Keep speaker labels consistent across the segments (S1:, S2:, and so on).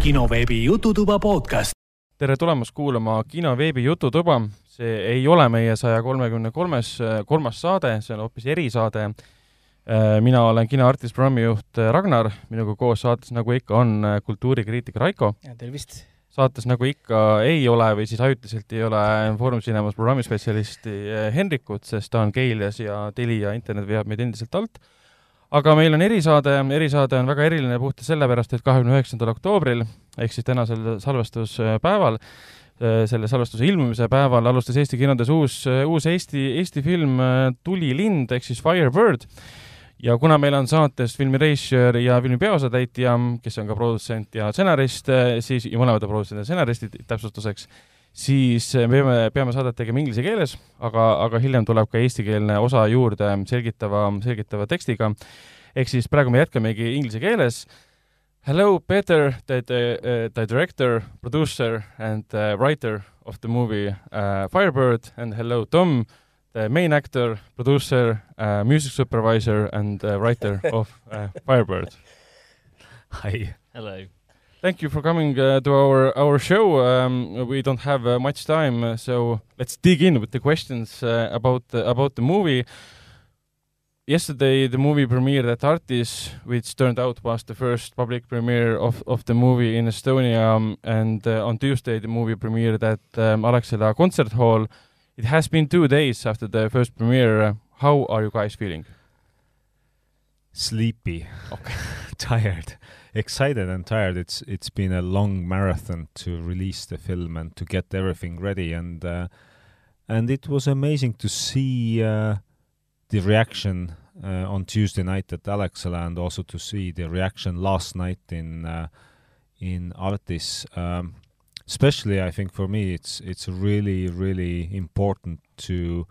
S1: kinoveebi Jututuba podcast.
S2: tere tulemast kuulama kinoveebi Jututuba. see ei ole meie saja kolmekümne kolmes, kolmas saade, see on hoopis erisaade. mina olen kinoartist, programmijuht Ragnar, minuga koos saates, nagu ikka, on kultuurikriitik Raiko.
S3: tervist!
S2: saates, nagu ikka, ei ole või siis ajutiselt ei ole Foorum Cinemas programmispetsialisti Henrikut, sest ta on Keilias ja Telia internet veab meid endiselt alt aga meil on erisaade, erisaade on väga eriline puhtalt sellepärast, et kahekümne üheksandal oktoobril ehk siis tänasel salvestuspäeval, selle salvestuse ilmumise päeval alustas Eesti kinodes uus, uus Eesti, Eesti film Tulilind ehk siis Firebird. ja kuna meil on saates filmi režissöör ja filmi peaosatäitja, kes on ka produtsent ja stsenarist, siis, ja mõlemad on produtsendid ja stsenaristid täpsustuseks, siis me peame, peame saadet tegema inglise keeles, aga, aga hiljem tuleb ka eestikeelne osa juurde selgitava, selgitava tekstiga. ehk siis praegu me jätkamegi inglise keeles. Hello, Peter, the, the, uh, the director, producer and uh, writer of the movie uh, Firebird and hello, Tom, the main actor, producer uh,, music supervisor and uh, writer of uh, Firebird.
S4: Hi.
S5: Hello.
S2: Thank you for coming uh, to our our show. Um, we don't have uh, much time, uh, so let's dig in with the questions uh, about the, about the movie. Yesterday, the movie premiered at Artis, which turned out was the first public premiere of, of the movie in Estonia. Um, and uh, on Tuesday, the movie premiered at um, Alexela Concert Hall. It has been two days after the first premiere. how are you guys feeling?
S4: Sleepy.
S2: Okay.
S4: tired. Excited and tired. It's it's been a long marathon to release the film and to get everything ready and uh, and it was amazing to see uh, the reaction uh, on Tuesday night at Alexela and also to see the reaction last night in uh, in Artis. Um, especially, I think for me, it's it's really really important to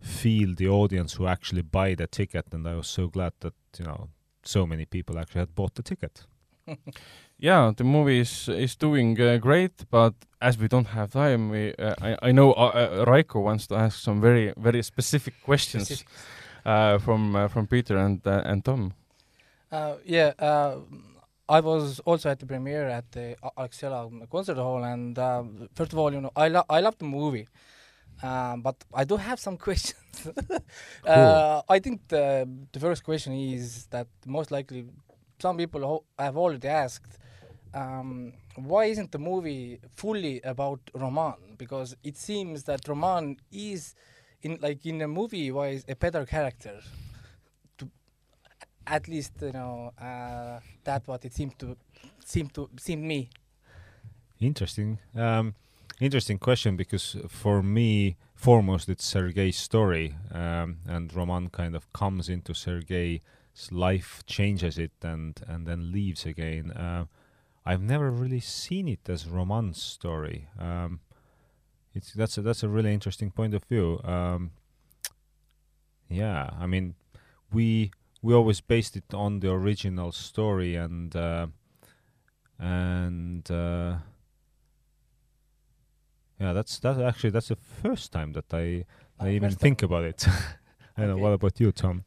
S4: feel the audience who actually buy the ticket, and I was so glad that you know so many people actually had bought the ticket.
S2: yeah, the movie is is doing uh, great, but as we don't have time, we uh, I I know uh, uh, Raiko wants to ask some very very specific questions uh, from uh, from Peter and uh, and Tom.
S3: Uh, yeah, uh, I was also at the premiere at the Alexela concert hall, and uh, first of all, you know, I lo- I love the movie, um, but I do have some questions. uh, I think the the first question is that most likely some people ho- have already asked. Um, why isn't the movie fully about Roman? Because it seems that Roman is, in like in a movie wise, a better character. To at least you know uh, that's what it seemed to seem to seem me.
S4: Interesting. Um, interesting question because for me, foremost, it's Sergei's story, um, and Roman kind of comes into Sergei's life, changes it, and and then leaves again. Uh, I've never really seen it as romance story. Um, it's that's a, that's a really interesting point of view. Um, yeah, I mean, we we always based it on the original story, and uh, and uh, yeah, that's that's actually that's the first time that I I
S3: Ah,
S4: even think about it. I don't know. What about you, Tom?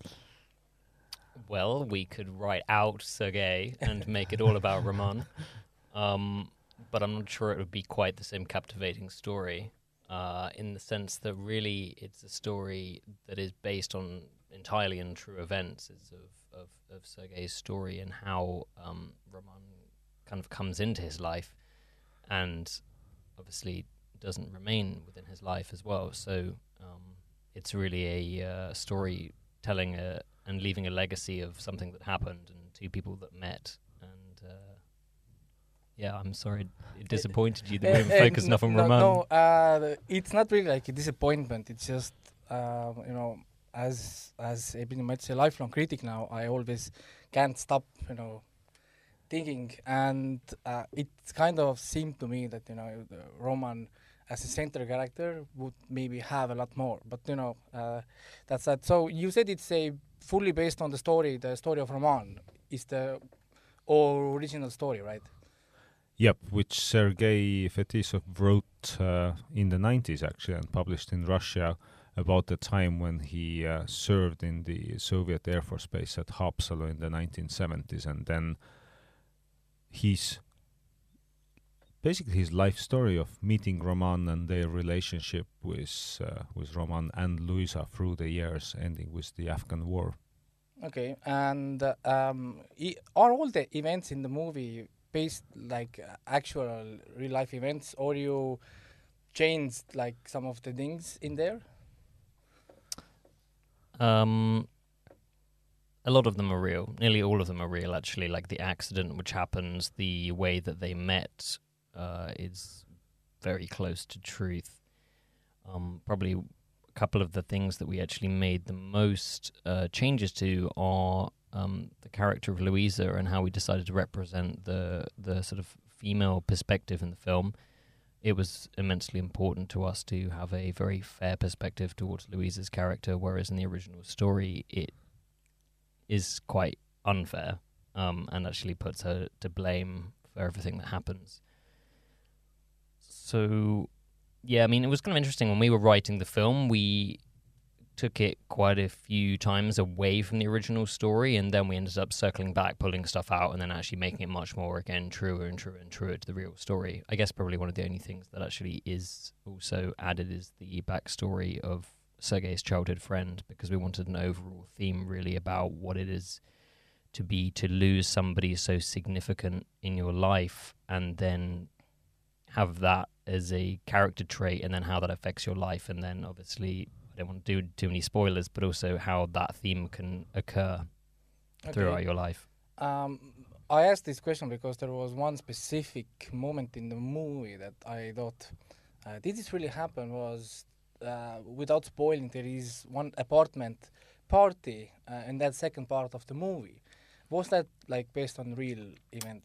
S5: Well, we could write out Sergei and make it all about Roman, um, but I'm not sure it would be quite the same captivating story. Uh, in the sense that really it's a story that is based on entirely on true events. It's of, of, of Sergei's story and how um, Roman kind of comes into his life and obviously doesn't remain within his life as well. So um, it's really a uh, story telling a, and leaving a legacy of something that happened and two people that met. And uh, yeah, I'm sorry it disappointed you that we
S3: Uh,
S5: didn't
S3: uh,
S5: focus
S3: no,
S5: enough on
S3: no,
S5: Roman.
S3: No, uh, it's not really like a disappointment. It's just um, you know, as as a pretty much a lifelong critic now, I always can't stop you know thinking, and uh, it kind of seemed to me that you know Roman as a center character would maybe have a lot more, but you know uh, that's that. So you said it's a fully based on the story, the story of Roman is the original story, right?
S4: Yep, which Sergei Fetisov wrote uh, in the 90s actually and published in Russia about the time when he uh, served in the Soviet Air Force Base at Haapsalu in the 1970s and then his basically his life story of meeting Roman and their relationship with uh, with Roman and Luisa through the years, ending with the Afghan war.
S3: Okay, and uh, um, e- are all the events in the movie based like uh, actual real life events, or you changed like some of the things in there?
S5: Um, a lot of them are real. Nearly all of them are real, actually. Like the accident which happens, the way that they met uh, is very close to truth. Um, probably a couple of the things that we actually made the most uh, changes to are um, the character of Louisa and how we decided to represent the the sort of female perspective in the film. It was immensely important to us to have a very fair perspective towards Louisa's character, whereas in the original story, it is quite unfair um, and actually puts her to blame for everything that happens. So, yeah, I mean, it was kind of interesting when we were writing the film. We took it quite a few times away from the original story, and then we ended up circling back, pulling stuff out, and then actually making it much more again truer and truer and truer to the real story. I guess probably one of the only things that actually is also added is the backstory of Sergei's childhood friend, because we wanted an overall theme really about what it is to be to lose somebody so significant in your life, and then have that as a character trait, and then how that affects your life, and then obviously I don't want to do too many spoilers, but also how that theme can occur throughout your life.
S3: Um, I asked this question because there was one specific moment in the movie that I thought, uh, did this really happen? Was uh, without spoiling, there is one apartment party uh, in that second part of the movie. Was that like based on real event?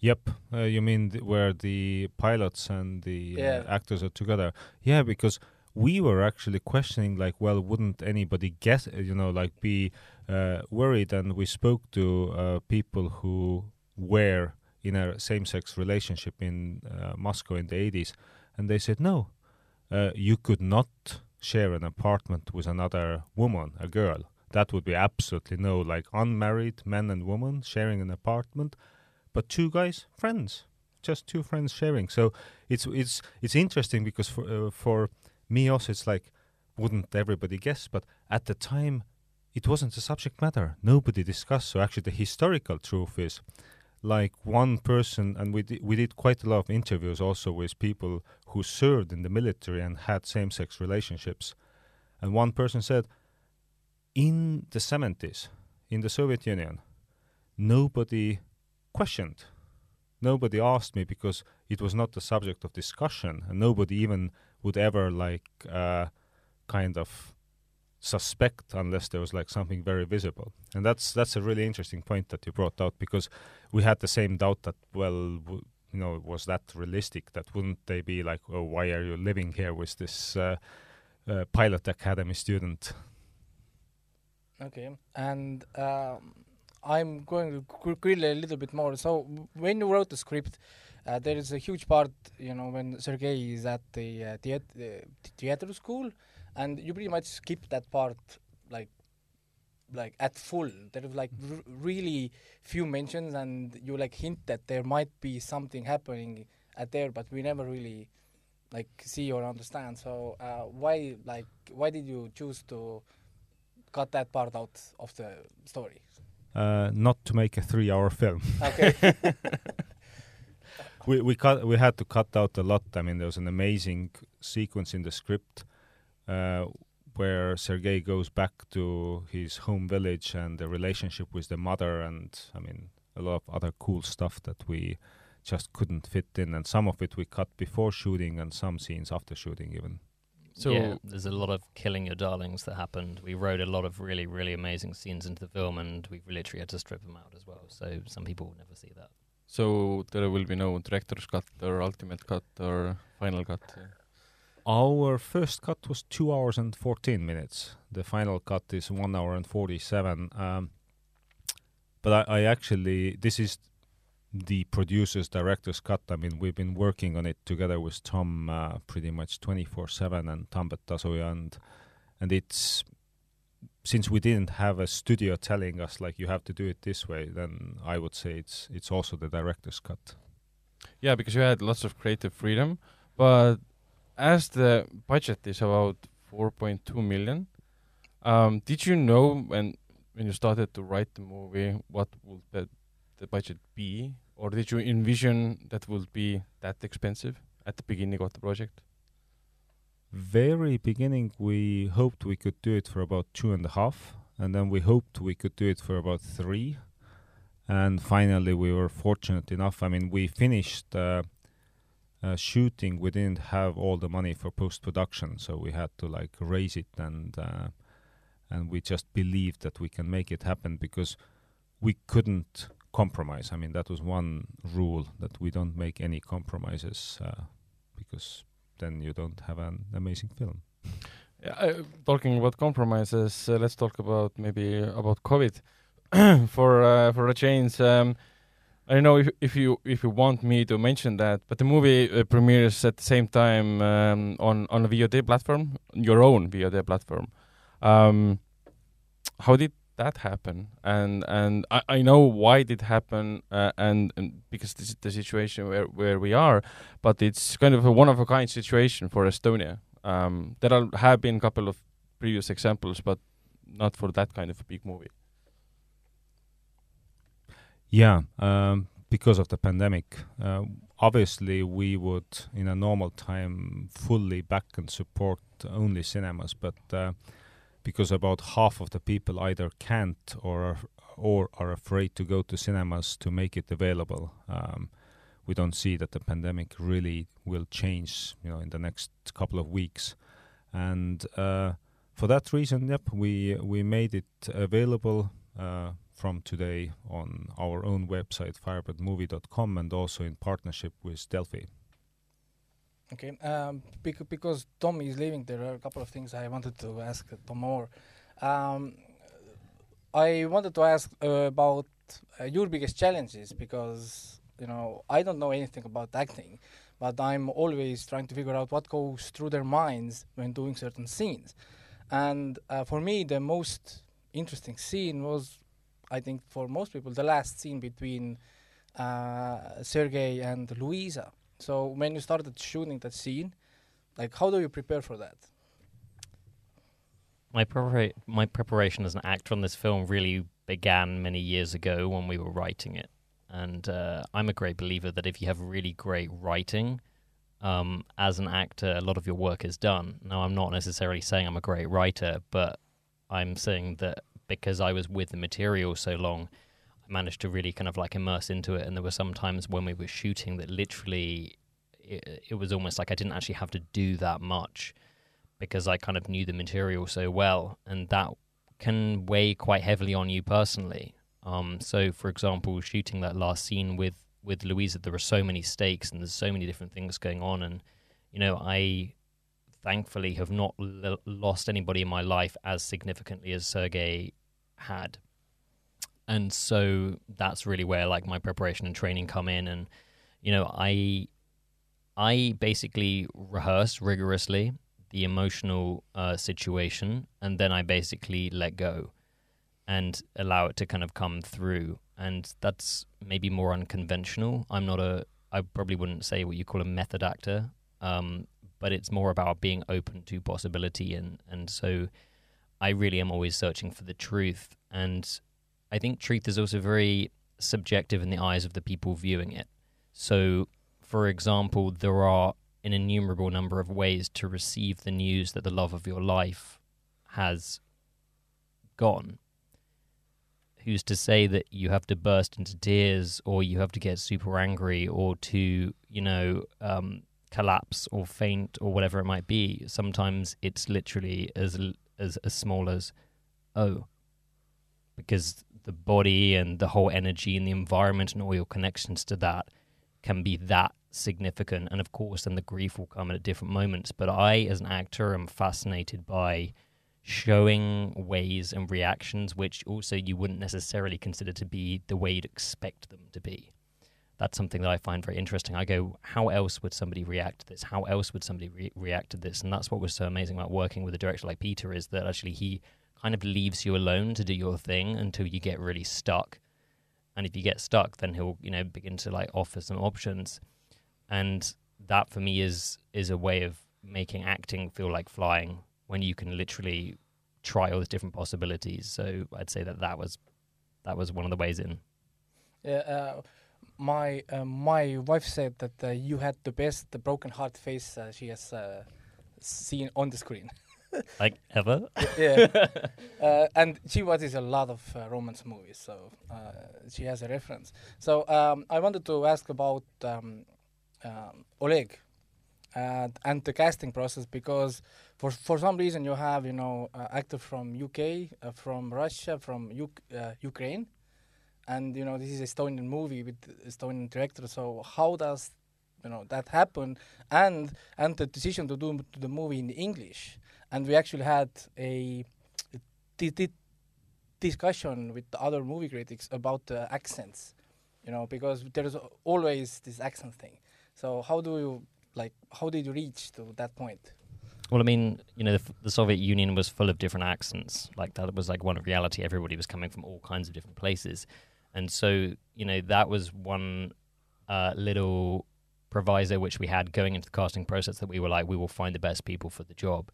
S4: Yep, uh, you mean th- where the pilots and the
S3: Yeah.
S4: uh, actors are together? Yeah, because we were actually questioning, like, well, wouldn't anybody guess, uh, you know, like, be uh, worried? And we spoke to uh, people who were in a same-sex relationship in uh, Moscow in the 80s, and they said no, uh, you could not share an apartment with another woman, a girl. That would be absolutely no, like unmarried men and women sharing an apartment, but two guys, friends, just two friends sharing. So it's it's it's interesting because for uh, for me also it's like wouldn't everybody guess? But at the time, it wasn't a subject matter. Nobody discussed. So actually, the historical truth is like one person, and we di- we did quite a lot of interviews also with people who served in the military and had same-sex relationships, and one person said, in the 70s, in the Soviet Union, nobody questioned. Nobody asked me because it was not the subject of discussion, and nobody even would ever like uh, kind of suspect unless there was like something very visible. And that's that's a really interesting point that you brought out because we had the same doubt that well, w- you know, was that realistic? That wouldn't they be like, oh, why are you living here with this uh, uh, pilot academy student?
S3: Okay, and um, I'm going to grill a little bit more. So when you wrote the script, uh, there is a huge part, you know, when Sergei is at the uh, uh, theater school, and you pretty much skip that part, like, like at full. There is like really few mentions, and you like hint that there might be something happening at there, but we never really like see or understand. So uh, why like why did you choose to cut that part out of the story?
S4: Uh, not to make a three-hour film.
S3: Okay.
S4: we we cut we had to cut out a lot. I mean, there was an amazing sequence in the script uh, where Sergei goes back to his home village and the relationship with the mother, and I mean a lot of other cool stuff that we just couldn't fit in, and some of it we cut before shooting, and some scenes after shooting even.
S2: So-
S5: yeah, there's a lot of killing your darlings that happened. We wrote a lot of really, really amazing scenes into the film, and we literally had to strip them out as well. So some people will never see that.
S2: So there will be no director's cut or ultimate cut or final cut.
S4: Our first cut was two hours and 14 minutes. The final cut is one hour and 47. Um, but I, I actually, this is the producer's director's cut. I mean, we've been working on it together with Tom uh, pretty much 24 7 and Tambet Tasuja. And, and it's, since we didn't have a studio telling us, like, you have to do it this way, then I would say it's, it's also the director's cut.
S2: Yeah, because you had lots of creative freedom, but as the budget is about 4.2 million, um, did you know when when you started to write the movie what would the, the budget be, or did you envision that would be that expensive at the beginning of the project?
S4: Very beginning, we hoped we could do it for about two and a half, and then we hoped we could do it for about three, and finally we were fortunate enough. I mean, we finished uh, uh, shooting. We didn't have all the money for post production, so we had to like raise it, and uh, and we just believed that we can make it happen because we couldn't compromise. I mean, that was one rule that we don't make any compromises uh, because then you don't have an amazing film.
S2: Uh, talking about compromises, uh, let's talk about maybe about COVID for uh, for a change. Um, I don't know if if you if you want me to mention that, but the movie uh, premieres at the same time um, on on a VOD platform, your own VOD platform. Um, how did that happen? And and I, I know why it happen, uh, and, and because this is the situation where where we are, but it's kind of a one of a kind situation for Estonia. Um, there are, have been a couple of previous examples, but not for that kind of a big movie.
S4: Yeah, um, because of the pandemic. Uh, obviously, we would, in a normal time, fully back and support only cinemas, but uh, because about half of the people either can't or are, or are afraid to go to cinemas to make it available, um, we don't see that the pandemic really will change, you know, in the next couple of weeks, and uh, for that reason, yep, we we made it available uh, from today on our own website firebirdmovie.com and also in partnership with Delphi.
S3: Okay, um, bec- because Tom is leaving, there are a couple of things I wanted to ask Tom more. Um, I wanted to ask uh, about uh, your biggest challenges because you know I don't know anything about acting, but I'm always trying to figure out what goes through their minds when doing certain scenes. And uh, for me, the most interesting scene was, I think, for most people, the last scene between uh, Sergey and Louisa. So when you started shooting that scene, like how do you prepare for that?
S5: My prepara- my preparation as an actor on this film really began many years ago when we were writing it, and uh, I'm a great believer that if you have really great writing, um, as an actor, a lot of your work is done. Now, I'm not necessarily saying I'm a great writer, but I'm saying that because I was with the material so long, managed to really kind of like immerse into it. And there were some times when we were shooting that literally it, it was almost like I didn't actually have to do that much because I kind of knew the material so well. And that can weigh quite heavily on you personally. Um, so, for example, shooting that last scene with with Louisa, there are so many stakes and there's so many different things going on. And, you know, I thankfully have not l- lost anybody in my life as significantly as Sergey had. And so that's really where like my preparation and training come in. And, you know, I, I basically rehearse rigorously the emotional uh, situation and then I basically let go and allow it to kind of come through and that's maybe more unconventional. I'm not a, I probably wouldn't say what you call a method actor, um, but it's more about being open to possibility, and and so I really am always searching for the truth, and I think truth is also very subjective in the eyes of the people viewing it. So, for example, there are an innumerable number of ways to receive the news that the love of your life has gone who's to say that you have to burst into tears or you have to get super angry or to you know um, collapse or faint or whatever it might be sometimes it's literally as as as small as oh because the body and the whole energy and the environment and all your connections to that can be that significant and of course then the grief will come at different moments but i as an actor am fascinated by showing ways and reactions which also you wouldn't necessarily consider to be the way you'd expect them to be. That's something that I find very interesting. I go, how else would somebody react to this? How else would somebody re- react to this? And that's what was so amazing about working with a director like Peter is that actually he kind of leaves you alone to do your thing until you get really stuck. and if you get stuck, then he'll you know begin to like offer some options, and that for me is is a way of making acting feel like flying when you can literally try all the different possibilities. So I'd say that that was that was one of the ways in.
S3: Yeah, uh, my uh, my wife said that uh, you had the best the broken heart face uh, she has uh, seen on the screen.
S5: Like ever?
S3: yeah, uh, and she watches a lot of uh, romance movies, so uh, she has a reference. So um, I wanted to ask about um, um, Oleg and and the casting process because for for some reason you have you know uh, actors from UK, uh, from Russia, from Uk- uh, Ukraine, and you know this is a Estonian movie with Estonian director. So how does you know that happened And and the decision to do the movie in English and we actually had a di- di- discussion with the other movie critics about the accents, you know, because there's always this accent thing. So how do you like? How did you reach to that point?
S5: Well, I mean, you know, the, the Soviet Union was full of different accents. Like that was like one reality. Everybody was coming from all kinds of different places, and so you know that was one uh, little proviso which we had going into the casting process that we were like, we will find the best people for the job,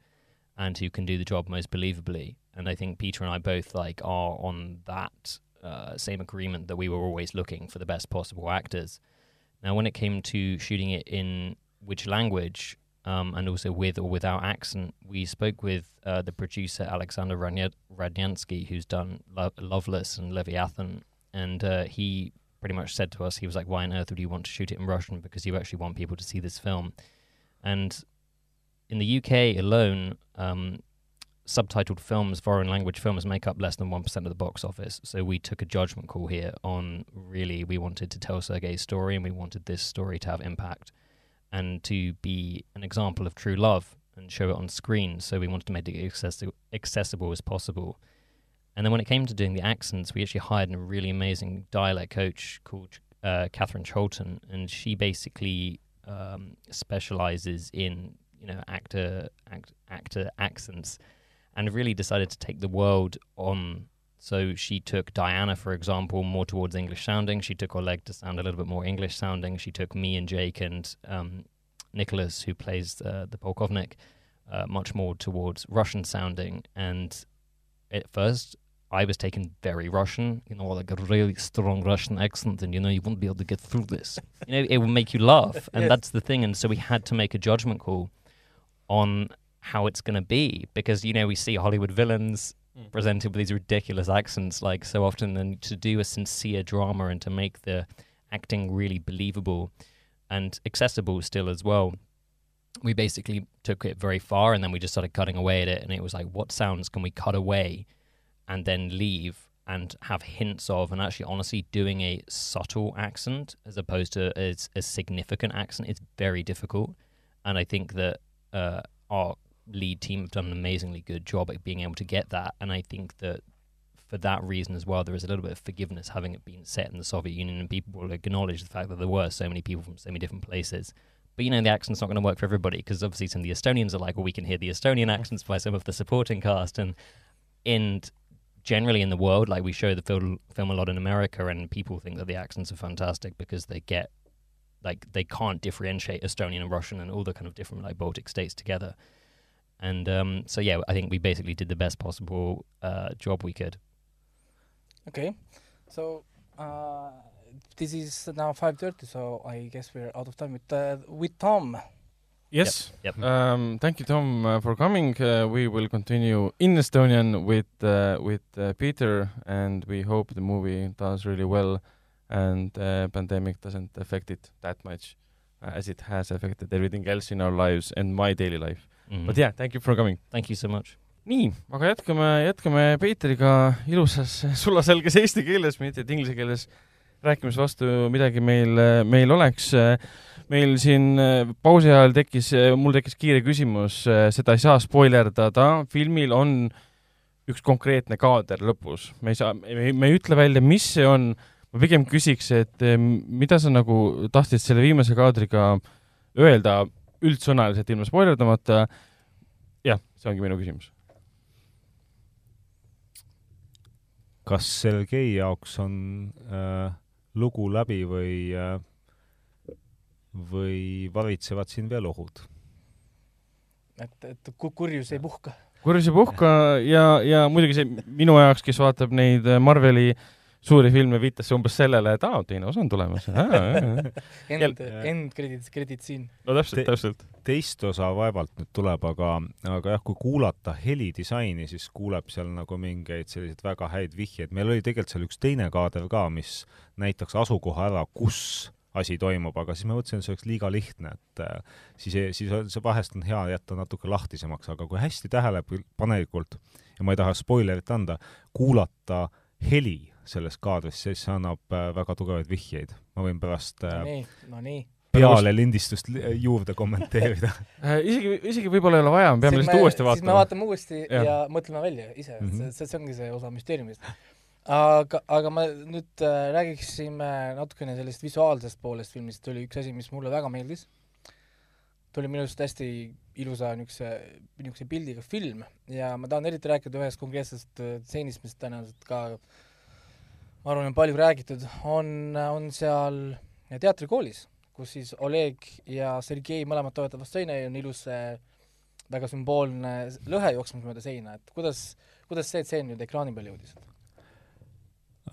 S5: and who can do the job most believably. And I think Peter and I both like are on that uh, same agreement that we were always looking for the best possible actors. Now, when it came to shooting it in which language, um, and also with or without accent, we spoke with uh, the producer Alexander Radny- Radnyansky, who's done Lo- Loveless and Leviathan, and uh, he pretty much said to us, he was like, "Why on earth would you want to shoot it in Russian? Because you actually want people to see this film." And in the UK alone, um, subtitled films, foreign language films, make up less than 1% of the box office. So we took a judgment call here on really, we wanted to tell Sergei's story and we wanted this story to have impact and to be an example of true love and show it on screen. So we wanted to make it accessi- accessible as possible. And then when it came to doing the accents, we actually hired a really amazing dialect coach called uh, Catherine Cholton, and she basically um, specializes in you know actor act, actor accents, and really decided to take the world on. So she took Diana, for example, more towards English sounding. She took Oleg to sound a little bit more English sounding. She took me and Jake and um, Nicholas, who plays uh, the polkovnik, uh, much more towards Russian sounding. And at first, I was taken very Russian, you know, like a really strong Russian accent, and you know, you won't be able to get through this. You know, it will make you laugh, and
S3: Yes.
S5: that's the thing. And so we had to make a judgment call on how it's going to be because you know we see Hollywood villains
S2: Mm.
S5: presented with these ridiculous accents like so often, and to do a sincere drama and to make the acting really believable and accessible still as well. We basically took it very far, and then we just started cutting away at it, and it was like, what sounds can we cut away? And then leave and have hints of and actually honestly doing a subtle accent as opposed to a, a significant accent is very difficult. And i think that uh, our lead team have done an amazingly good job at being able to get that. And i think that for that reason as well there is a little bit of forgiveness having it been set in the soviet union and people will acknowledge the fact that there were so many people from so many different places. But you know the accent's not going to work for everybody because obviously some of the estonians are like well we can hear the estonian accents by some of the supporting cast. And in generally in the world, like we show the film, film a lot in America, and people think that the accents are fantastic because they get like they can't differentiate Estonian and Russian and all the kind of different like Baltic states together. And um, so yeah, I think we basically did the best possible uh, job we could.
S3: Okay, so uh, this is now five thirty, so I guess we're out of time with uh, with Tom.
S2: Yes.
S5: Yep.
S2: Um, thank you, Tom, uh, for coming. Uh, we will continue in Estonian with uh, with uh, Peter, and we hope the movie does really well, and uh, pandemic doesn't affect it that much, uh, as it has affected everything else in our lives and my daily life.
S5: Mhm.
S2: But yeah, thank you for coming.
S5: thank you so much.
S2: nii, aga jätkame, jätkame Peetriga ilusas sulaselges eesti keeles, mitte et inglise keeles rääkimise vastu midagi meil, meil oleks. Meil siin äh, pausi ajal tekkis, mul tekkis kiire küsimus, seda ei saa spoilerdada, filmil on üks konkreetne kaader lõpus, me ei saa, me ei ütle välja, mis see on, ma pigem küsiks, et mida sa nagu tahtsid selle viimase kaadriga öelda üldsõnaliselt ilma spoilerdamata. jah, see ongi minu küsimus.
S4: kas Sergei jaoks on äh, lugu läbi või äh, või varitsevad siin veel ohud?
S3: et, et ku- kurjus ei puhka.
S2: kurjus ei puhka ja, ja muidugi see minu jaoks, kes vaatab neid Marveli suuri filme, viitas see umbes sellele, et aa, teine osa on tulemas.
S3: End, end credit, credit siin.
S2: no täpselt
S4: Te-,
S2: täpselt.
S4: teist osa vaevalt nüüd tuleb, aga, aga jah, kui kuulata helidisaini, siis kuuleb seal nagu mingeid selliseid väga häid vihjeid. meil oli tegelikult seal üks teine kaader ka, mis näitaks asukoha ära, kus asi toimub, aga siis ma mõtlesin, et see oleks liiga lihtne, et äh, siis, siis on see vahest on hea jätta natuke lahtisemaks, aga kui hästi tähelepanelikult ja ma ei taha spoilerit anda, kuulata heli selles kaadris, siis see annab äh, väga tugevaid vihjeid. ma võin pärast
S3: no
S4: äh,
S3: nii, no nii.
S4: peale lindistust li- juurde kommenteerida
S2: isegi, isegi võib-olla ei ole vaja, me peame lihtsalt uuesti
S3: siis me
S2: vaatama.
S3: vaatame uuesti ja, ja mõtleme välja ise mm. -hmm. see, see ongi see osa müsteeriumist. aga, aga ma nüüd äh, räägiksime natukene sellest visuaalsest poolest filmist, oli üks asi, mis mulle väga meeldis. ta oli minu arust hästi ilusa niisuguse, niisuguse pildiga film ja ma tahan eriti rääkida ühest konkreetsest äh, stseenist, mis tõenäoliselt ka ma arvan, on palju räägitud, on, on seal teatrikoolis, kus siis Oleg ja Sergei mõlemad toetavad seina ja on ilus see väga sümboolne lõhe jooksmas mööda seina, et kuidas, kuidas see tseen nüüd ekraani peale jõudis?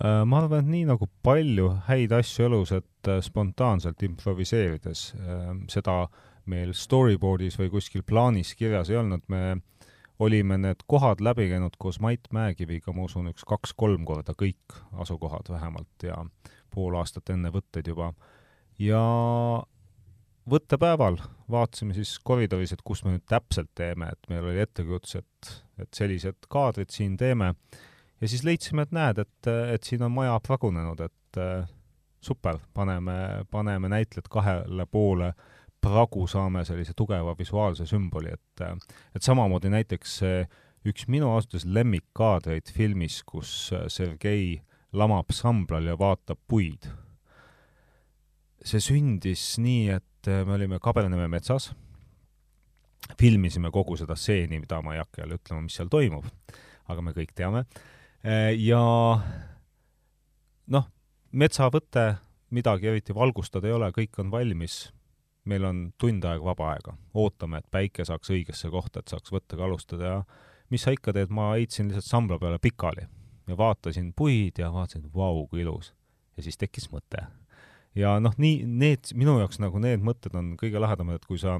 S4: Äh, ma arvan, et nii nagu palju häid asju elus, et äh, spontaanselt improviseerides äh, seda meil storyboard'is või kuskil plaanis kirjas ei olnud, me olime need kohad läbi käinud koos Mait Mäekiviga, ma usun, üks kaks-kolm korda kõik asukohad vähemalt ja pool aastat enne võtteid juba. ja võttepäeval vaatasime siis koridoris, et kus me nüüd täpselt teeme, et meil oli ettekujutus, et, et sellised kaadrid siin teeme ja siis leidsime, et näed, et, et siin on maja pragunenud, et äh, super, paneme, paneme näitlejad kahele poole. Pragu saame sellise tugeva visuaalse sümboli, et et samamoodi näiteks see üks minu ausalt öeldes lemmikkaadreid filmis, kus äh, Sergei lamab samblal ja vaatab puid. see sündis nii, et äh, me olime Kaberneme metsas, filmisime kogu seda stseeni, mida ma ei hakka jälle ütlema, mis seal toimub, aga me kõik teame. Äh, ja noh, metsavõte, midagi eriti valgustada ei ole, kõik on valmis, meil on tund aega vaba aega, ootame, et päike saaks õigesse kohta, et saaks võttega alustada ja mis sa ikka teed, ma heitsin lihtsalt sambla peale pikali ja vaatasin puid ja vaatasin, vau, kui ilus. ja siis tekkis mõte. ja noh, nii need, minu jaoks nagu need mõtted on kõige lahedamad, et kui sa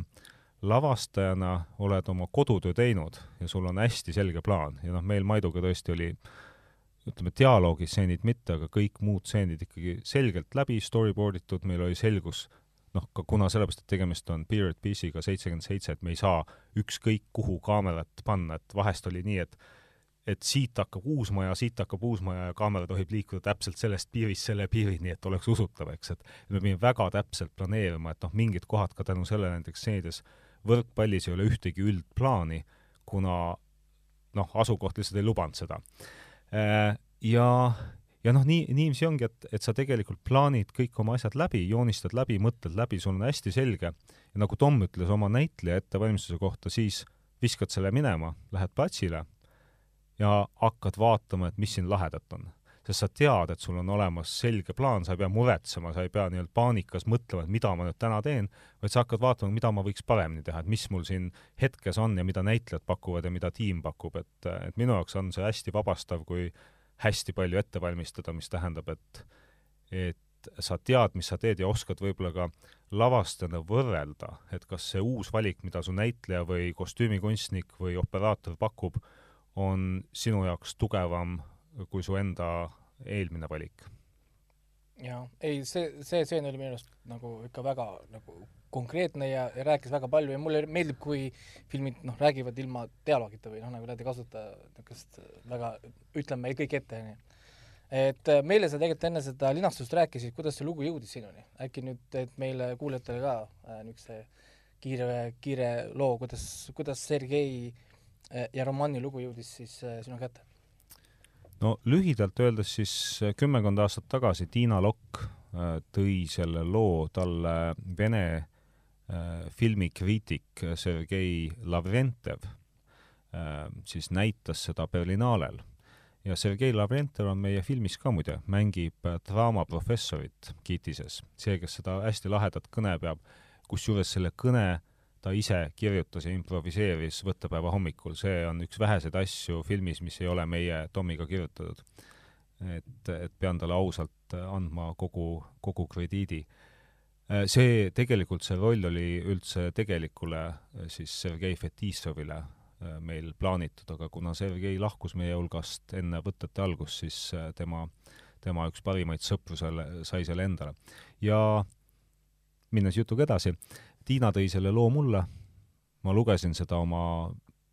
S4: lavastajana oled oma kodutöö teinud ja sul on hästi selge plaan ja noh, meil Maiduga tõesti oli ütleme, dialoogistseenid mitte, aga kõik muud stseenid ikkagi selgelt läbi storyboard itud, meil oli selgus noh, ka kuna sellepärast, et tegemist on period piece'iga seitsekümmend seitse, et me ei saa ükskõik kuhu kaamerat panna, et vahest oli nii, et et siit hakkab uus maja, siit hakkab uus maja ja kaamera tohib liikuda täpselt sellest piirist selle piirini, et oleks usutav, eks, et me pidime väga täpselt planeerima, et noh, mingid kohad ka tänu sellele näiteks stseenides võrkpallis ei ole ühtegi üldplaani, kuna noh, asukoht lihtsalt ei lubanud seda. Ja, ja noh, nii, niiviisi ongi, et, et sa tegelikult plaanid kõik oma asjad läbi, joonistad läbi, mõtled läbi, sul on hästi selge. Ja nagu Tom ütles oma näitleja ettevalmistuse kohta, siis viskad selle minema, lähed platsile ja hakkad vaatama, et mis siin lahedat on sest sa tead, et sul on olemas selge plaan, sa ei pea muretsema, sa ei pea nii-öelda paanikas mõtlema, et mida ma nüüd täna teen, vaid sa hakkad vaatama, mida ma võiks paremini teha, et mis mul siin hetkes on ja mida näitlejad pakuvad ja mida tiim pakub, et, et minu jaoks on see hästi vabastav, kui hästi palju ette valmistada, mis tähendab, et et sa tead, mis sa teed ja oskad võib-olla ka lavastajana võrrelda, et kas see uus valik, mida su näitleja või kostüümikunstnik või operaator pakub, on sinu jaoks tugevam kui su enda eelmine valik.
S3: jaa, ei see, see stseen oli minu arust nagu ikka väga nagu konkreetne ja, ja rääkis väga palju ja mulle meeldib, kui filmid noh, räägivad ilma dialoogita või noh, nagu nad ei kasuta niisugust väga, ütleme kõik ette, onju. et äh, meile sa tegelikult enne seda linastust rääkisid, kuidas see lugu jõudis sinuni, äkki nüüd teed meile kuulajatele ka äh, niisuguse kiire, kiire loo, kuidas, kuidas Sergei äh, ja Romani lugu jõudis siis äh, sinu kätte?
S4: No lühidalt öeldes siis äh, kümmekond aastat tagasi Tiina Lokk äh, tõi selle loo talle Vene äh, filmikriitik Sergei Lavrentev äh, siis näitas seda Berlinaalel. Ja Sergei Lavrentjev on meie filmis ka muide, mängib äh, draamaprofessorit Kitises, see, kes seda hästi lahedat kõne peab, kusjuures selle kõne ta ise kirjutas ja improviseeris võttepäeva hommikul, see on üks väheseid asju filmis, mis ei ole meie Tomiga kirjutatud. et, et pean talle ausalt andma kogu, kogu krediidi. Äh, see, tegelikult see roll oli üldse tegelikule äh, siis Sergei Fetisovile äh, meil plaanitud, aga kuna Sergei lahkus meie hulgast enne võtete algust, siis tema, tema üks parimaid sõpru selle, sai selle endale. ja minnes jutuga edasi, Tiina tõi selle loo mulle, ma lugesin seda oma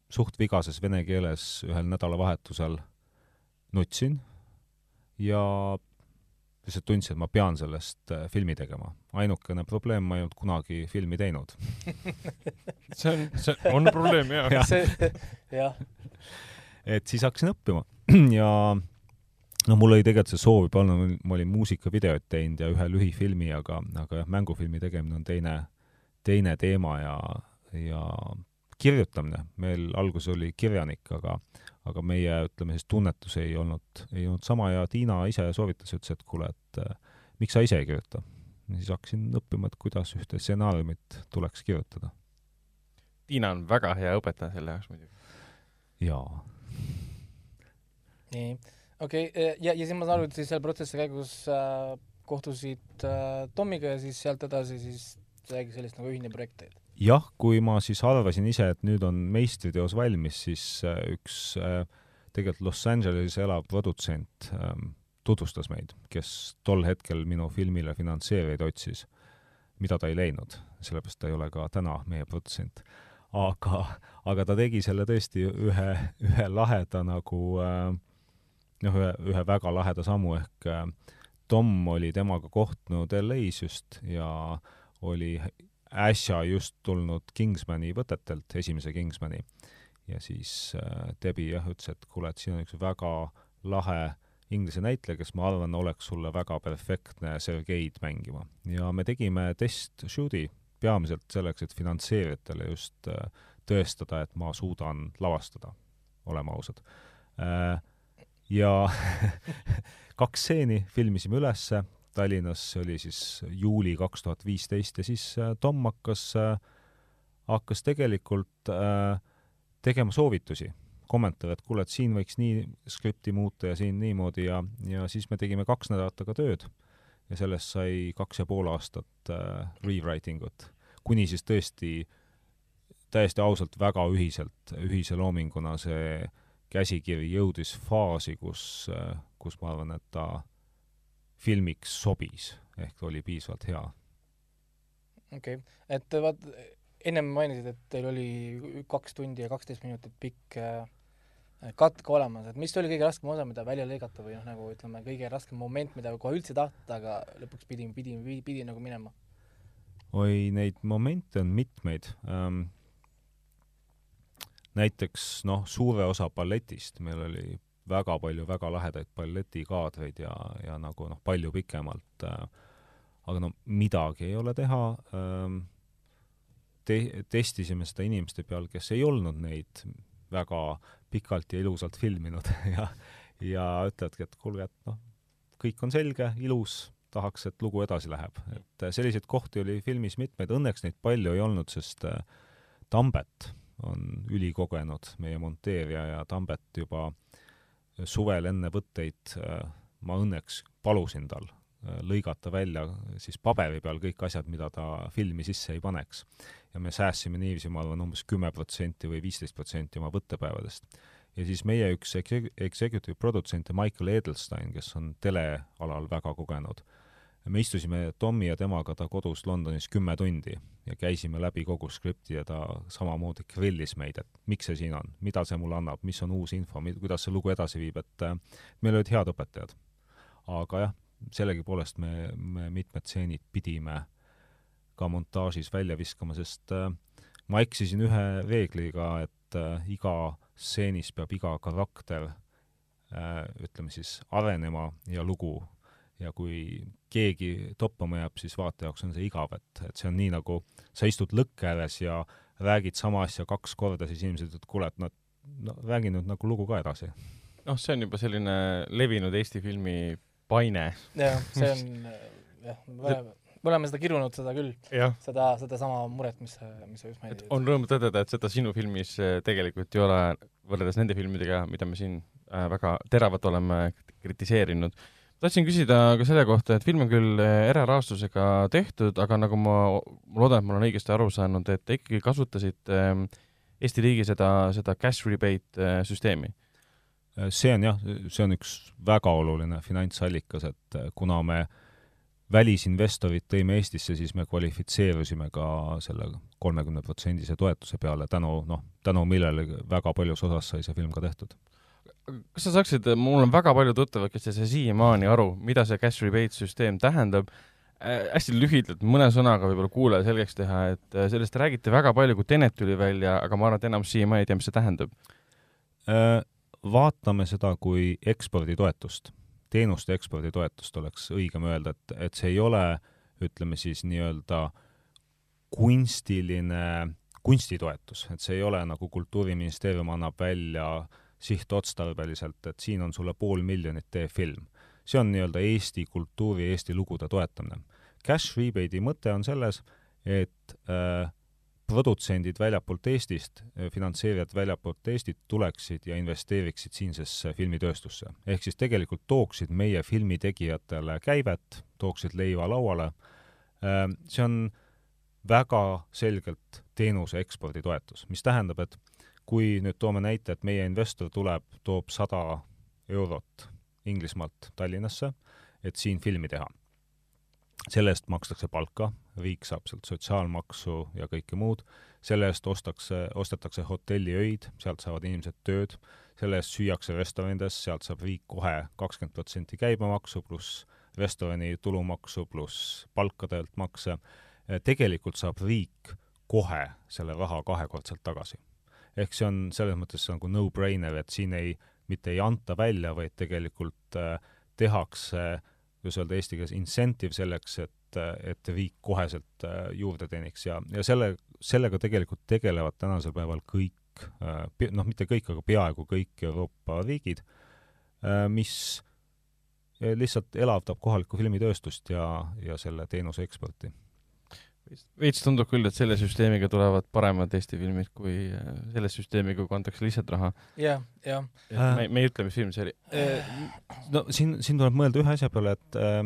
S4: suht vigases vene keeles ühel nädalavahetusel, nutsin ja lihtsalt tundsin, et ma pean sellest äh, filmi tegema. ainukene probleem, ma ei olnud kunagi filmi teinud
S2: see on, see on probleem, jah.
S3: see, jah.
S4: et siis hakkasin õppima ja no mul oli tegelikult see soov juba olnud, ma olin muusikavideot teinud ja ühe lühifilmi, aga, aga jah, mängufilmi tegemine on teine, teine teema ja, ja kirjutamine, meil alguses oli kirjanik, aga aga meie, ütleme siis tunnetus ei olnud, ei olnud sama ja Tiina ise soovitas, ütles, et kuule, et äh, miks sa ise ei kirjuta. ja siis hakkasin õppima, et kuidas ühte stsenaariumit tuleks kirjutada.
S2: Tiina on väga hea õpetaja selle jaoks muidugi.
S4: jaa.
S3: nii, okei okay,, ja, ja siis ma saan aru, et siis selle protsessi käigus äh, kohtusid äh, Tomiga ja siis sealt edasi siis räägi sellist nagu ühine projekt teil
S4: jah, kui ma siis arvasin ise, et nüüd on meistriteos valmis, siis äh, üks äh, tegelikult Los Angeleses elav produtsent ähm, tutvustas meid, kes tol hetkel minu filmile finantseerijaid otsis, mida ta ei leidnud, sellepärast ta ei ole ka täna meie produtsent. aga, aga ta tegi selle tõesti ühe, ühe laheda nagu äh, noh, ühe, ühe väga laheda sammu ehk Tom oli temaga kohtunud LA-s just ja oli äsja just tulnud Kingsmani võtetelt, esimese Kingsmani. ja siis äh, Debbie jah, ütles, et kuule, et siin on üks väga lahe inglise näitleja, kes ma arvan, oleks sulle väga perfektne Sergeid mängima. ja me tegime test shoot'i peamiselt selleks, et finantseerijatele just äh, tõestada, et ma suudan lavastada, oleme ausad äh,. ja kaks stseeni filmisime ülesse, Tallinnas, see oli siis juuli kaks tuhat viisteist ja siis äh, Tom hakkas, äh, hakkas tegelikult äh, tegema soovitusi, kommentaare, et kuule, et siin võiks nii skripti muuta ja siin niimoodi ja, ja siis me tegime kaks nädalat aga tööd. Ja sellest sai kaks ja pool aastat äh, rewriting ut, kuni siis tõesti täiesti ausalt väga ühiselt, ühise loominguna see käsikiri jõudis faasi, kus, kus ma arvan, et ta filmiks sobis, ehk oli piisavalt hea.
S3: okei okay., et vaat ennem mainisid, et teil oli kaks tundi ja kaksteist minutit pikk äh, katk olemas, et mis oli kõige raskem osa, mida välja lõigata või noh, nagu ütleme, kõige raskem moment, mida kohe üldse tahta, aga lõpuks pidi, pidi, pidi, pidi nagu minema?
S4: oi, neid momente on mitmeid ähm,. näiteks noh, suure osa balletist meil oli väga palju väga lahedaid balletikaadreid ja, ja nagu noh, palju pikemalt äh,. aga no midagi ei ole teha ähm,. Te-, testisime seda inimeste peal, kes ei olnud neid väga pikalt ja ilusalt filminud ja, ja ütlevadki, et kuulge, et noh, kõik on selge, ilus, tahaks, et lugu edasi läheb. et äh, selliseid kohti oli filmis mitmeid, õnneks neid palju ei olnud, sest äh, Tambet on ülikogenud meie monteerija ja Tambet juba äh, suvel enne võtteid äh, ma õnneks palusin tal äh, lõigata välja siis paberi peal kõik asjad, mida ta filmi sisse ei paneks. ja me säästsime niiviisi, ma arvan, umbes kümme protsenti või viisteist protsenti oma võttepäevadest. ja siis meie üks executive produtsent Michael Edelstein, kes on telealal väga kogenud, me istusime Tommy ja temaga ta kodus Londonis kümme tundi ja käisime läbi kogu skripti ja ta samamoodi grillis meid, et miks see siin on, mida see mulle annab, mis on uus info, kuidas see lugu edasi viib, et äh, meil olid head õpetajad. aga jah, sellegipoolest me, me mitmed stseenid pidime ka montaažis välja viskama, sest äh, ma eksisin ühe reegliga, et äh, iga stseenis peab iga karakter ütleme siis arenema ja lugu ja kui keegi toppama jääb, siis vaataja jaoks on see igav, et, et see on nii, nagu sa istud lõkke ääres ja räägid sama asja kaks korda, siis inimesed ütlevad, kuule, et noh, no räägi nüüd nagu lugu ka edasi.
S2: noh, see on juba selline levinud Eesti filmi paine.
S3: jah, see on jah, me oleme, me oleme seda kirunud, seda küll, seda, sedasama muret, mis mis sa just mainisid.
S2: on rõõm tõdeda, et seda sinu filmis äh, tegelikult ei ole, võrreldes nende filmidega, mida me siin äh, väga teravalt oleme kritiseerinud. Tahtsin küsida ka selle kohta, et film on küll äh, erarahastusega tehtud, aga nagu ma, ma loodan, et ma olen õigesti aru saanud, et te ikkagi kasutasite ähm, Eesti riigi seda, seda cash rebate äh, süsteemi.
S4: see on jah, see on üks väga oluline finantsallikas, et kuna me välisinvestorid tõime Eestisse, siis me kvalifitseerusime ka selle kolmekümneprotsendise toetuse peale tänu noh, tänu millele väga paljus osas sai see film ka tehtud.
S2: Kas sa saaksid, mul on väga palju tuttavaid, kes ei saa siiamaani aru, mida see cash rebate süsteem tähendab äh,. hästi lühidalt, mõne sõnaga võib-olla kuulajale selgeks teha, et äh, sellest räägiti väga palju, kui Tenet tuli välja, aga ma arvan, et enamus siiamaani ei tea, mis see tähendab.
S4: Äh, vaatame seda kui eksporditoetust, teenuste eksporditoetust oleks õigem öelda, et, et see ei ole, ütleme siis nii-öelda kunstiline kunstitoetus, et see ei ole nagu Kultuuriministeerium annab välja sihtotstarbeliselt, et siin on sulle pool miljonit, tee film. see on nii-öelda Eesti kultuuri, Eesti lugude toetamine. Cash rebate'i mõte on selles, et äh, produtsendid väljapoolt Eestist, finantseerijad väljapoolt Eestit tuleksid ja investeeriksid siinsesse filmitööstusse. ehk siis tegelikult tooksid meie filmitegijatele käivet, tooksid leiva lauale, see on väga selgelt teenuse eksporditoetus, mis tähendab, et kui nüüd toome näite, et meie investor tuleb, toob sada eurot Inglismaalt Tallinnasse, et siin filmi teha selle eest makstakse palka, riik saab sealt sotsiaalmaksu ja kõike muud, selle eest ostakse, ostetakse hotelliöid, sealt saavad inimesed tööd, selle eest süüakse restoranides, sealt saab riik kohe kakskümmend protsenti käibemaksu pluss restorani tulumaksu pluss palkadelt makse. tegelikult saab riik kohe selle raha kahekordselt tagasi. Ehk see on selles mõttes nagu no-brainer, et siin ei, mitte ei anta välja, vaid tegelikult äh, tehakse kuidas öelda eesti keeles, incentive selleks, et, et riik koheselt äh, juurde teeniks ja, ja selle, sellega tegelikult tegelevad tänasel päeval kõik, noh, mitte kõik, aga peaaegu kõik Euroopa riigid, mis lihtsalt elavdab kohalikku filmitööstust ja, ja selle teenuse eksporti.
S2: Veits tundub küll, et selle süsteemiga tulevad paremad Eesti filmid kui äh, selle süsteemiga, kui antakse lihtsalt raha.
S3: jah, jah.
S2: me, me ei ütle, mis film see oli.
S4: no siin, siin tuleb mõelda ühe asja peale, et äh,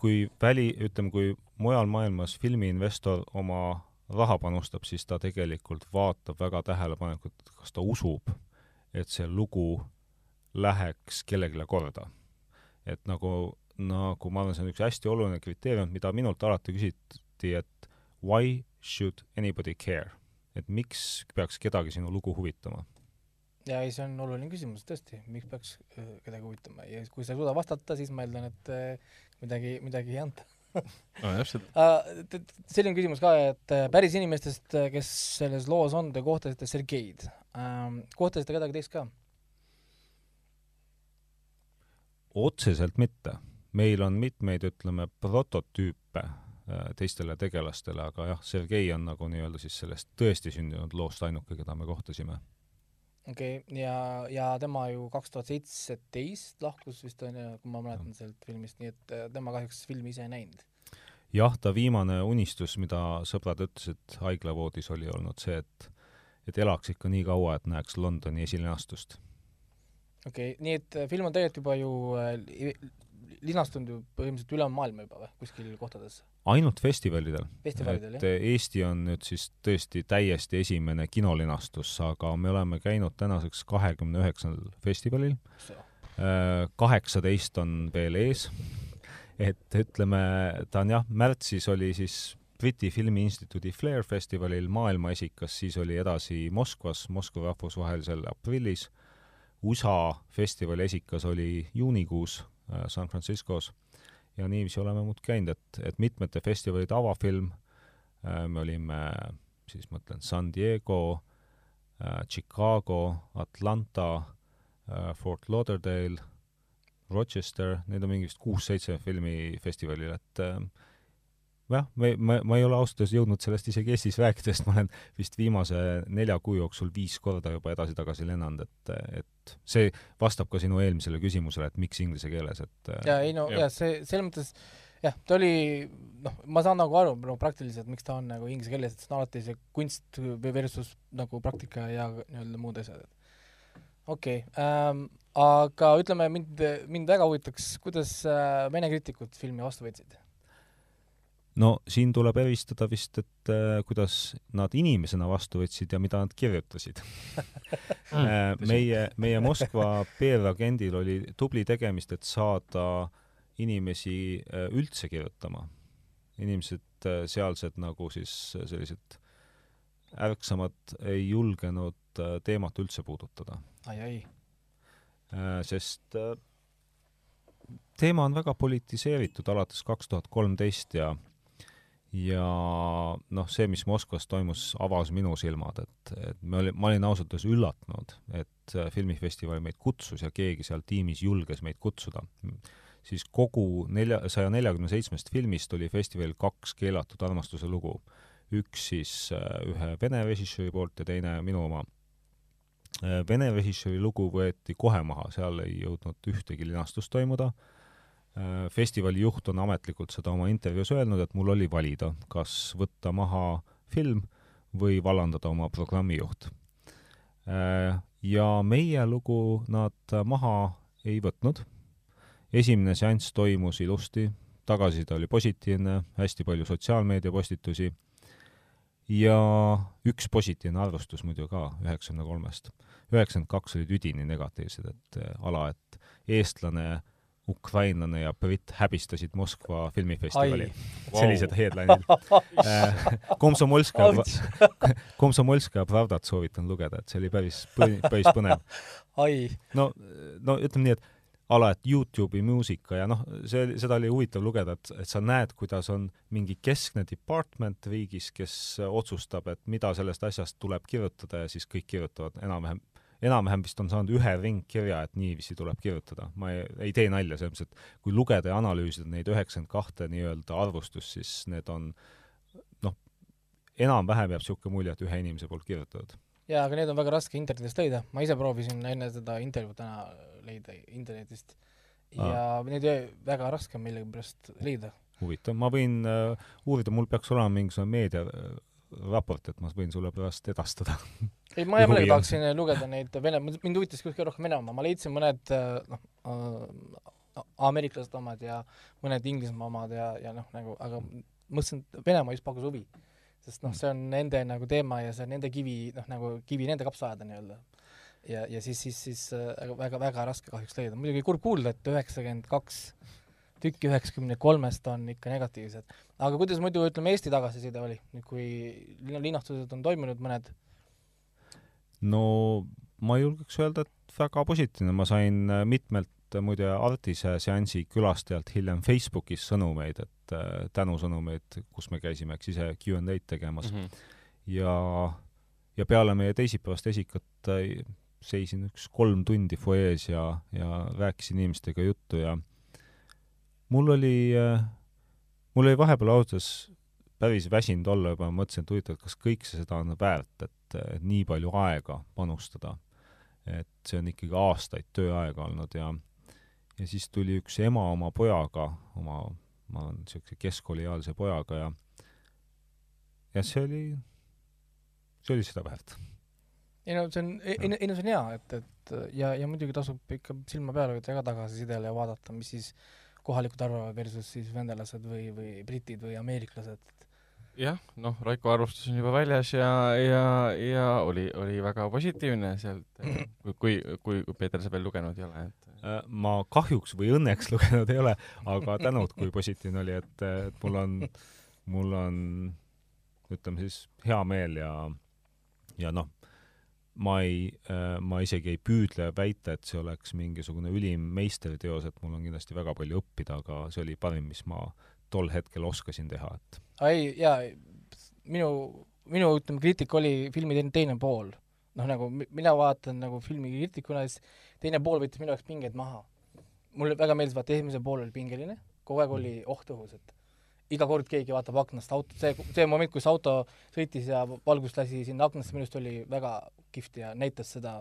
S4: kui väli, ütleme, kui mujal maailmas filmiinvestor oma raha panustab, siis ta tegelikult vaatab väga tähelepanelikult, kas ta usub, et see lugu läheks kellelegi korda. et nagu, nagu ma arvan, see on üks hästi oluline kriteerium, mida minult alati küsiti, et why should anybody care? et miks peaks kedagi sinu lugu huvitama?
S3: ja ei, see on oluline küsimus tõesti, miks peaks kedagi huvitama ja kui sa ei suuda vastata, siis ma eeldan, et midagi, midagi ei anta
S2: no täpselt.
S3: selline küsimus ka, et päris inimestest, kes selles loos on, te kohtasite Sergeid kohtasite kedagi teist ka?
S4: otseselt mitte. meil on mitmeid, ütleme, prototüüpe teistele tegelastele, aga jah, Sergei on nagu nii-öelda siis sellest tõesti sündinud loost ainuke, keda me kohtasime.
S3: okei okay., ja, ja tema ju kaks tuhat seitseteist lahkus vist on ju, kui ma mäletan sealt filmist, nii et äh, tema kahjuks filmi ise ei näinud.
S4: jah, ta viimane unistus, mida sõbrad ütlesid haiglavoodis, oli olnud see, et et elaks ikka nii kaua, et näeks Londoni esilinastust.
S3: okei okay., nii et äh, film on tegelikult juba ju äh, linastunud ju põhimõtteliselt üle maailma juba või, kuskil kohtades,
S4: ainult festivalidel.
S3: festivalidel
S4: et
S3: jah?
S4: Eesti on nüüd siis tõesti täiesti esimene kinolinastus, aga me oleme käinud tänaseks kahekümne üheksal festivalil, kaheksateist on veel ees, et ütleme, ta on jah, märtsis oli siis Briti Filmiinstituudi Flair festivalil maailmaesikas, siis oli edasi Moskvas, Moskva rahvusvahelisel aprillis, USA festivali esikas oli juunikuus. äh, San Franciscos. Ja niiviisi oleme muud käinud, et, et mitmete festivalide avafilm äh,, me olime siis mõtlen San Diego äh,, Chicago, Atlanta äh,, Fort Lauderdale, Rochester, neid on mingi vist kuus-seitse filmifestivalil, et äh, jah, ma, ma, ma ei ole ausalt öeldes jõudnud sellest isegi Eestis rääkida, sest ma olen vist viimase nelja kuu jooksul viis korda juba edasi-tagasi lennanud, et, et see vastab ka sinu eelmisele küsimusele, et miks inglise keeles, et
S3: jaa, ei no jaa, see, selles mõttes jah, ta oli noh, ma saan nagu aru no praktiliselt, miks ta on nagu inglise keeles, et see on alati see kunst versus nagu praktika ja nii-öelda muud asjad, et. Okei okay, ähm,, aga ütleme, mind, mind väga huvitaks, kuidas äh, Vene kriitikud filmi vastu võtsid
S4: no siin tuleb eristada vist, et äh, kuidas nad inimesena vastu võtsid ja mida nad kirjutasid äh, meie, meie Moskva PR-agendil oli tubli tegemist, et saada inimesi äh, üldse kirjutama. inimesed äh, sealsed nagu siis sellised ärksamad ei julgenud äh, teemat üldse puudutada
S3: ai,. ai-ai.
S4: Äh, sest teema on väga politiseeritud alates kaks tuhat kolmteist ja ja noh, see, mis Moskvas toimus, avas minu silmad, et, et me oli, ma olin ausalt öeldes üllatunud, et äh, filmifestival meid kutsus ja keegi seal tiimis julges meid kutsuda. siis kogu nelja, saja neljakümne seitsmest filmist oli festivalil kaks keelatud armastuse lugu. üks siis äh, ühe vene režissööri poolt ja teine minu oma. Äh, vene režissööri lugu võeti kohe maha, seal ei jõudnud ühtegi linastust toimuda festivali juht on ametlikult seda oma intervjuus öelnud, et mul oli valida, kas võtta maha film või vallandada oma programmijuht. Äh, ja meie lugu nad maha ei võtnud. esimene seanss toimus ilusti, tagasiside oli positiivne, hästi palju sotsiaalmeedia postitusi ja üks positiivne arvustus muidu ka üheksakümne kolmest. üheksakümmend kaks olid üdini negatiivsed, et äh, ala, et eestlane ukrainlane ja britt häbistasid Moskva filmifestivali. sellised headline'id. Äh, Komsomolskaja, Komsomolskaja Pravdat soovitan lugeda, et see oli päris, päris põnev. no, no ütleme nii, et ala, et Youtube'i muusika ja noh, see, seda oli huvitav lugeda, et, et sa näed, kuidas on mingi keskne department riigis, kes otsustab, et mida sellest asjast tuleb kirjutada ja siis kõik kirjutavad enam-vähem enam-vähem vist on saanud ühe ringkirja, et niiviisi tuleb kirjutada. ma ei, ei tee nalja, selles mõttes, et kui lugeda ja analüüsida neid üheksakümmend kahte nii-öelda arvustust, siis need on noh, enam-vähem jääb niisugune mulje, et ühe inimese poolt kirjutatud.
S3: jaa, aga need on väga raske internetist leida, ma ise proovisin enne seda intervjuud täna leida internetist ja ah. neid väga raske on millegipärast leida.
S4: huvitav, ma võin uh, uurida, mul peaks olema mingisugune meedia uh, raport, et ma võin sulle pärast edastada
S3: ei, ma hea meelega tahaksin lugeda neid Vene, mind huvitas kõige rohkem Venemaa, ma leidsin mõned noh äh,, ameeriklased omad ja mõned Inglismaa omad ja, ja noh, nagu, aga mõtlesin, et Venemaa just pakkus huvi. sest noh, see on nende nagu teema ja see on nende kivi, noh nagu kivi nende kapsa ajada nii-öelda. ja, ja siis, siis, siis äh, väga, väga raske kahjuks leida, muidugi kurb kuulda, et üheksakümmend kaks tükki üheksakümne kolmest on ikka negatiivsed. aga kuidas muidu, ütleme, Eesti tagasiside oli, nüüd kui linastused on toimunud, mõned?
S4: No ma julgeks öelda, et väga positiivne, ma sain äh, mitmelt äh, muide Artise seansi külastajalt hiljem Facebookis sõnumeid, et äh, tänusõnumeid, kus me käisime, eks ise Q and A-d tegemas mm. -hmm. ja, ja peale meie teisipäevast esikat seisin üks kolm tundi fuajees ja, ja rääkisin inimestega juttu ja mul oli mul oli vahepeal ausalt öeldes päris väsinud olla juba, mõtlesin, et huvitav, kas kõik see seda on väärt, et nii palju aega panustada. et see on ikkagi aastaid tööaega olnud ja ja siis tuli üks ema oma pojaga, oma, ma olen niisuguse keskkooliealise pojaga ja ja see oli, see oli seda väärt.
S3: ei no see on, ei, ei no see on hea, et, et ja, ja muidugi tasub ikka silma peal hoida ka tagasisidele ja vaadata, mis siis kohalikud arvavad versus siis vendalased või, või britid või ameeriklased.
S2: Jah, noh, Raiko arvustus on juba väljas ja, ja, ja oli, oli väga positiivne sealt, kui, kui, kui, Peeter sa veel lugenud ei ole, et
S4: äh, ma kahjuks või õnneks lugenud ei ole, aga tänud, kui positiivne oli, et, et mul on, mul on ütleme siis hea meel ja, ja noh, ma ei, äh, ma isegi ei püüdle väita, et see oleks mingisugune ülim meisterteos, et mul on kindlasti väga palju õppida, aga see oli parim, mis ma tol hetkel oskasin teha, et
S3: ei, jaa, minu, minu ütleme, kriitika oli filmi teine, pool. noh, nagu mina vaatan nagu filmi kriitikuna, siis teine pool võttis minu jaoks pingeid maha. mulle väga meeldis, vaata esimene pool oli pingeline, kogu aeg oli oht õhus, et iga kord keegi vaatab aknast auto, see, see moment, kus auto sõitis ja valgust lasi sinna aknasse, minu arust oli väga kihvt ja näitas seda,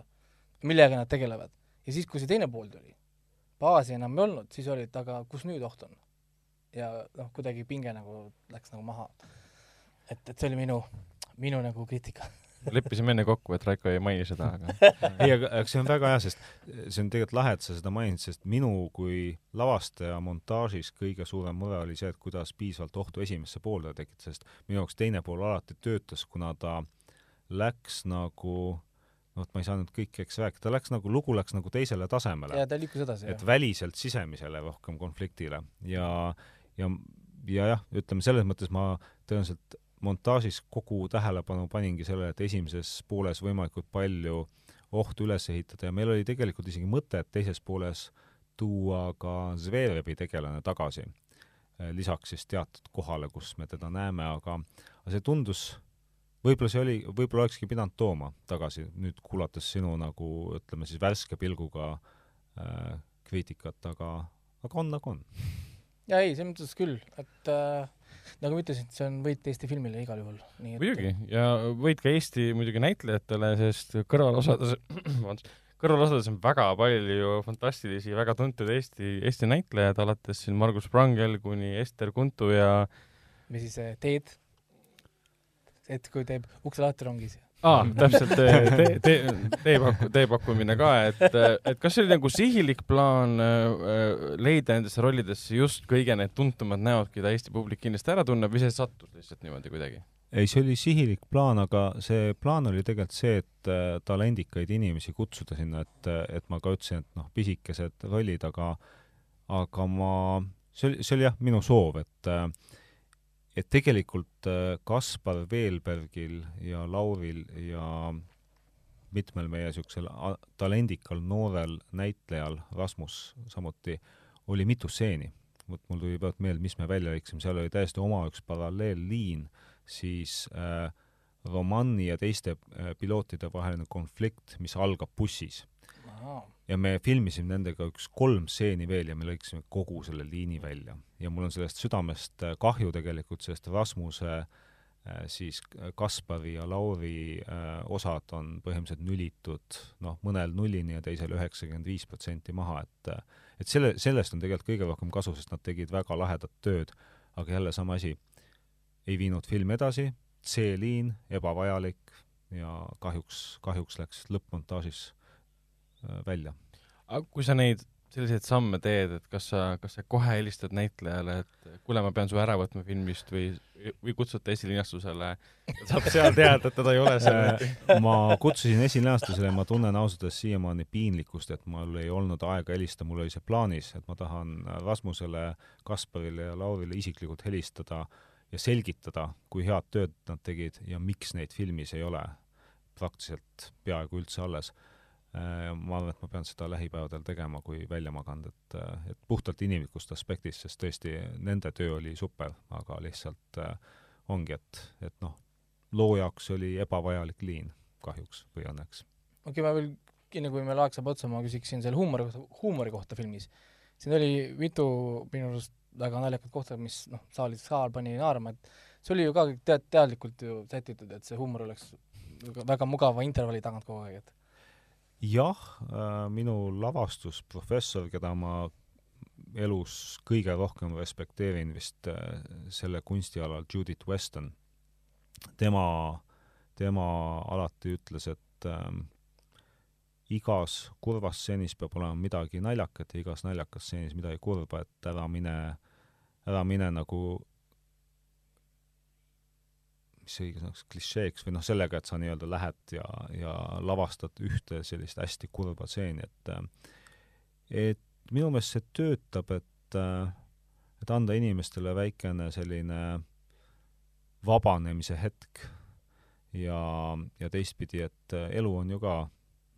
S3: millega nad tegelevad. ja siis, kui see teine pool tuli, baasi enam ei olnud, siis oli, et aga kus nüüd oht on? Ja noh, kuidagi pinge nagu läks nagu maha. et, et see oli minu, minu nagu kriitika.
S2: leppisime enne kokku, et Raiko ei maini seda, aga
S4: ei, aga aga see on väga hea, sest see on tegelikult lahe, et sa seda mainid, sest minu kui lavastaja montaažis kõige suurem mure oli see, et kuidas piisavalt ohtu esimesse poole tekitada, sest minu jaoks teine pool alati töötas, kuna ta läks nagu noh, ma ei saa nüüd kõike, eks rääkida, ta läks nagu, lugu läks nagu teisele tasemele
S3: ja ta liikus edasi,
S4: et
S3: jah.
S4: väliselt sisemisele rohkem konfliktile ja, ja, ja jah, ütleme selles mõttes ma tõenäoliselt montaažis kogu tähelepanu paningi sellele, et esimeses pooles võimalikult palju ohtu üles ehitada ja meil oli tegelikult isegi mõte, et teises pooles tuua ka Zverevi tegelane tagasi, lisaks siis teatud kohale, kus me teda näeme, aga aga see tundus võib-olla see oli, võib-olla olekski pidanud tooma tagasi, nüüd kuulates sinu nagu ütleme siis värske pilguga äh, kriitikat, aga, aga on nagu on.
S3: Ja ei, selles mõttes küll, et äh, nagu ma ütlesin, see on võit Eesti filmile igal juhul,
S2: muidugi, ja võit ka Eesti muidugi näitlejatele, sest kõrvalosades, kõrvalosades on väga palju fantastilisi, väga tuntud Eesti, Eesti näitlejaid, alates siin Margus Prangel kuni Ester Kuntu ja
S3: või siis äh, Teed, et kui teeb ukse lahti rongis.
S2: aa, täpselt, tee, tee, tee pakku-, tee pakkumine ka, et, et kas see oli nagu sihilik plaan äh, leida nendesse rollidesse just kõige need tuntumad näod, keda Eesti publik kindlasti ära tunneb või see sattus lihtsalt niimoodi kuidagi?
S4: ei, see oli sihilik plaan, aga see plaan oli tegelikult see, et äh, talendikaid inimesi kutsuda sinna, et, et ma ka ütlesin, et noh, pisikesed rollid, aga aga ma, see oli, see oli jah, minu soov, et äh, et tegelikult äh, Kaspar Veelbergil ja Lauril ja mitmel meie niisugusel talendikal noorel näitlejal, Rasmus samuti, oli mitu stseeni. vot mul tuli praegu meelde, mis me välja lõikasime, seal oli täiesti oma üks paralleelliin, siis äh, Romani ja teiste äh, pilootide vaheline konflikt, mis algab bussis. Ja me filmisime nendega üks kolm stseeni veel ja me lõikasime kogu selle liini välja. ja mul on sellest südamest äh, kahju tegelikult, sest Rasmuse äh, siis Kaspari ja Lauri äh, osad on põhimõtteliselt nülitud noh, mõnel nullini ja teisel üheksakümmend viis protsenti maha, et et selle, sellest on tegelikult kõige rohkem kasu, sest nad tegid väga lahedat tööd, aga jälle sama asi, ei viinud film edasi, C-liin, ebavajalik ja kahjuks, kahjuks läks lõppmontaažis äh, välja.
S2: aga kui sa neid selliseid samme teed, et kas sa, kas sa kohe helistad näitlejale, et kuule, ma pean su ära võtma filmist või, või kutsud ta esilinastusele, saab seal teada, et teda ei ole seal?
S4: Äh, ma kutsusin esilinastusele ma tunnen ausalt öeldes siiamaani piinlikkust, et mul ei olnud aega helistada, mul oli see plaanis, et ma tahan Rasmusele, Kasparile ja Laurile isiklikult helistada ja selgitada, kui head tööd nad tegid ja miks neid filmis ei ole praktiliselt peaaegu üldse alles. Ma arvan, et ma pean seda lähipäevadel tegema, kui välja maganud, et, et puhtalt inimlikust aspektist, sest tõesti nende töö oli super, aga lihtsalt äh, ongi, et, et noh, loo jaoks oli ebavajalik liin kahjuks või õnneks.
S3: okei okay,, ma veel, enne kui meil aeg saab otsa, ma küsiksin selle huumori kohta, huumori kohta filmis. siin oli mitu minu arust väga naljakat kohta, mis noh, saalis saal pani naerma, et see oli ju ka tead-, teadlikult ju sätitud, et see huumor oleks väga mugava intervalli tagant kogu aeg, et
S4: jah äh,, minu lavastusprofessor, keda ma elus kõige rohkem respekteerin vist äh, selle kunstialal, Judith Weston, tema, tema alati ütles, et ähm, igas kurvas stseenis peab olema midagi naljakat ja igas naljakas stseenis midagi kurba, et ära mine, ära mine nagu mis see õige sõnaks, klišeeks või noh, sellega, et sa nii-öelda lähed ja, ja lavastad ühte sellist hästi kurba stseeni, et et minu meelest see töötab, et et anda inimestele väikene selline vabanemise hetk ja, ja teistpidi, et elu on ju ka,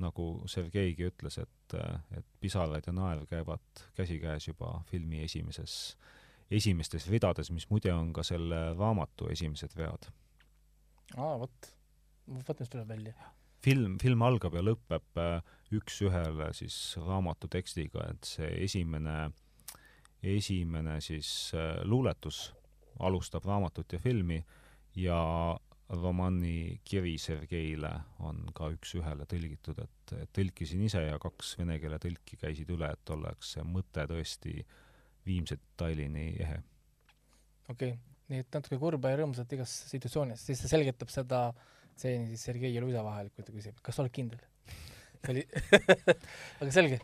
S4: nagu Sergeigi ütles, et, et pisarad ja naer käivad käsikäes juba filmi esimeses, esimestes ridades, mis muide on ka selle raamatu esimesed vead
S3: aa, vot, vot mis tuleb välja.
S4: film, film algab ja lõpeb äh, üks-ühele siis raamatu tekstiga, et see esimene, esimene siis äh, luuletus alustab raamatut ja filmi ja romani kiri Sergeile on ka üks-ühele tõlgitud, et tõlkisin ise ja kaks vene keele tõlki käisid üle, et oleks see mõte tõesti viimse detailini ehe.
S3: okei okay., nii et natuke kurba ja rõõmsat igas situatsioonis, siis see selgitab seda stseeni siis Sergei ja Luisa vahel, kui ta küsib, kas sa oled kindel? see oli aga selge.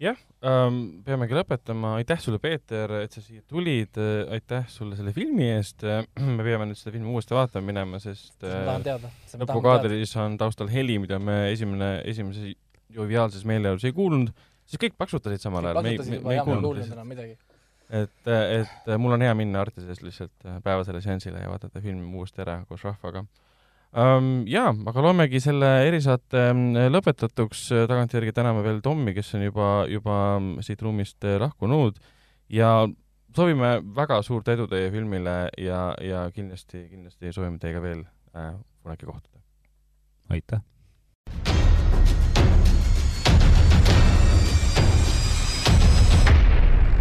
S2: Jah ähm,, peamegi lõpetama, aitäh sulle, Peeter, et sa siia tulid, aitäh sulle selle filmi eest, me peame nüüd seda filmi uuesti vaatama minema, sest
S3: teada.
S2: lõpukaadris on taustal heli, mida me esimene, esimeses joviaalses meeleolus ei kuulnud, siis kõik paksutasid samal ajal, me ei, me, me ei kuulnud. Et, et mul on hea minna Artises lihtsalt päevasele seansile ja vaadata film uuesti ära koos rahvaga um,. Jaa, aga loemegi selle erisaate lõpetatuks, tagantjärgi täname veel Tommi, kes on juba, juba siit ruumist lahkunud ja soovime väga suurt edu teie filmile ja, ja kindlasti, kindlasti soovime teiega veel äh, kunagi kohtuda.
S4: aitäh!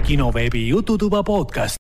S1: Kinoveebi Jututuba podcast.